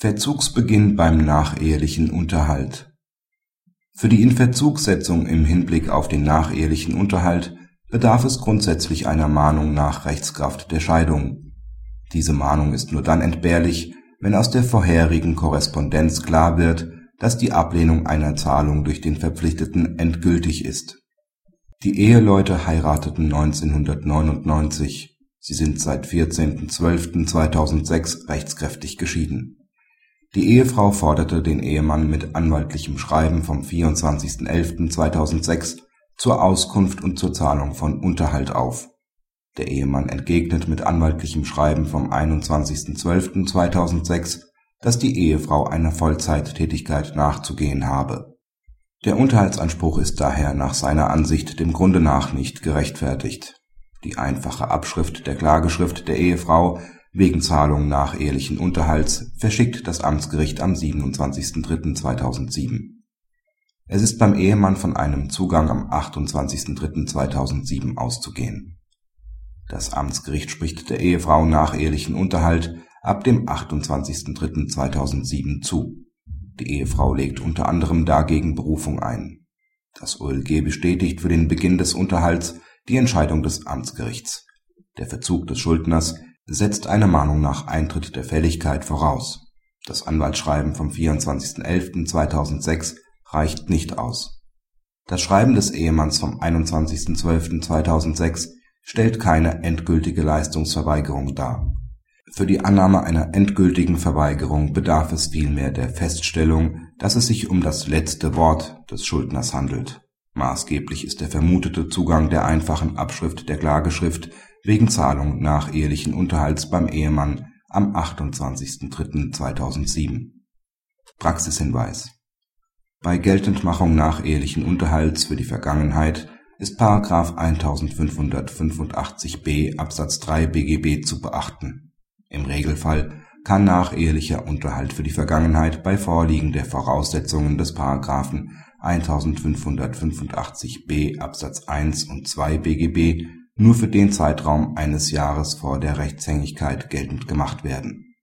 Verzugsbeginn beim nachehelichen Unterhalt Für die Inverzugsetzung im Hinblick auf den nachehelichen Unterhalt bedarf es grundsätzlich einer Mahnung nach Rechtskraft der Scheidung. Diese Mahnung ist nur dann entbehrlich, wenn aus der vorherigen Korrespondenz klar wird, dass die Ablehnung einer Zahlung durch den Verpflichteten endgültig ist. Die Eheleute heirateten 1999. Sie sind seit 14.12.2006 rechtskräftig geschieden. Die Ehefrau forderte den Ehemann mit anwaltlichem Schreiben vom 24.11.2006 zur Auskunft und zur Zahlung von Unterhalt auf. Der Ehemann entgegnet mit anwaltlichem Schreiben vom 21.12.2006, dass die Ehefrau einer Vollzeittätigkeit nachzugehen habe. Der Unterhaltsanspruch ist daher nach seiner Ansicht dem Grunde nach nicht gerechtfertigt. Die einfache Abschrift der Klageschrift der Ehefrau wegen Zahlung nachehelichen Unterhalts verschickt das Amtsgericht am 27.03.2007 es ist beim Ehemann von einem Zugang am 28.03.2007 auszugehen. Das Amtsgericht spricht der Ehefrau nachehelichen Unterhalt ab dem 28.03.2007 zu. Die Ehefrau legt unter anderem dagegen Berufung ein. Das OLG bestätigt für den Beginn des Unterhalts die Entscheidung des Amtsgerichts. Der Verzug des Schuldners setzt eine Mahnung nach Eintritt der Fälligkeit voraus. Das Anwaltsschreiben vom 24.11.2006 reicht nicht aus. Das Schreiben des Ehemanns vom 21.12.2006 stellt keine endgültige Leistungsverweigerung dar. Für die Annahme einer endgültigen Verweigerung bedarf es vielmehr der Feststellung, dass es sich um das letzte Wort des Schuldners handelt. Maßgeblich ist der vermutete Zugang der einfachen Abschrift der Klageschrift wegen Zahlung nach ehelichen Unterhalts beim Ehemann am 28.03.2007. Praxishinweis bei Geltendmachung nachehelichen Unterhalts für die Vergangenheit ist § 1585b Absatz 3 BGB zu beachten. Im Regelfall kann nachehelicher Unterhalt für die Vergangenheit bei Vorliegen der Voraussetzungen des § 1585b Absatz 1 und 2 BGB nur für den Zeitraum eines Jahres vor der Rechtshängigkeit geltend gemacht werden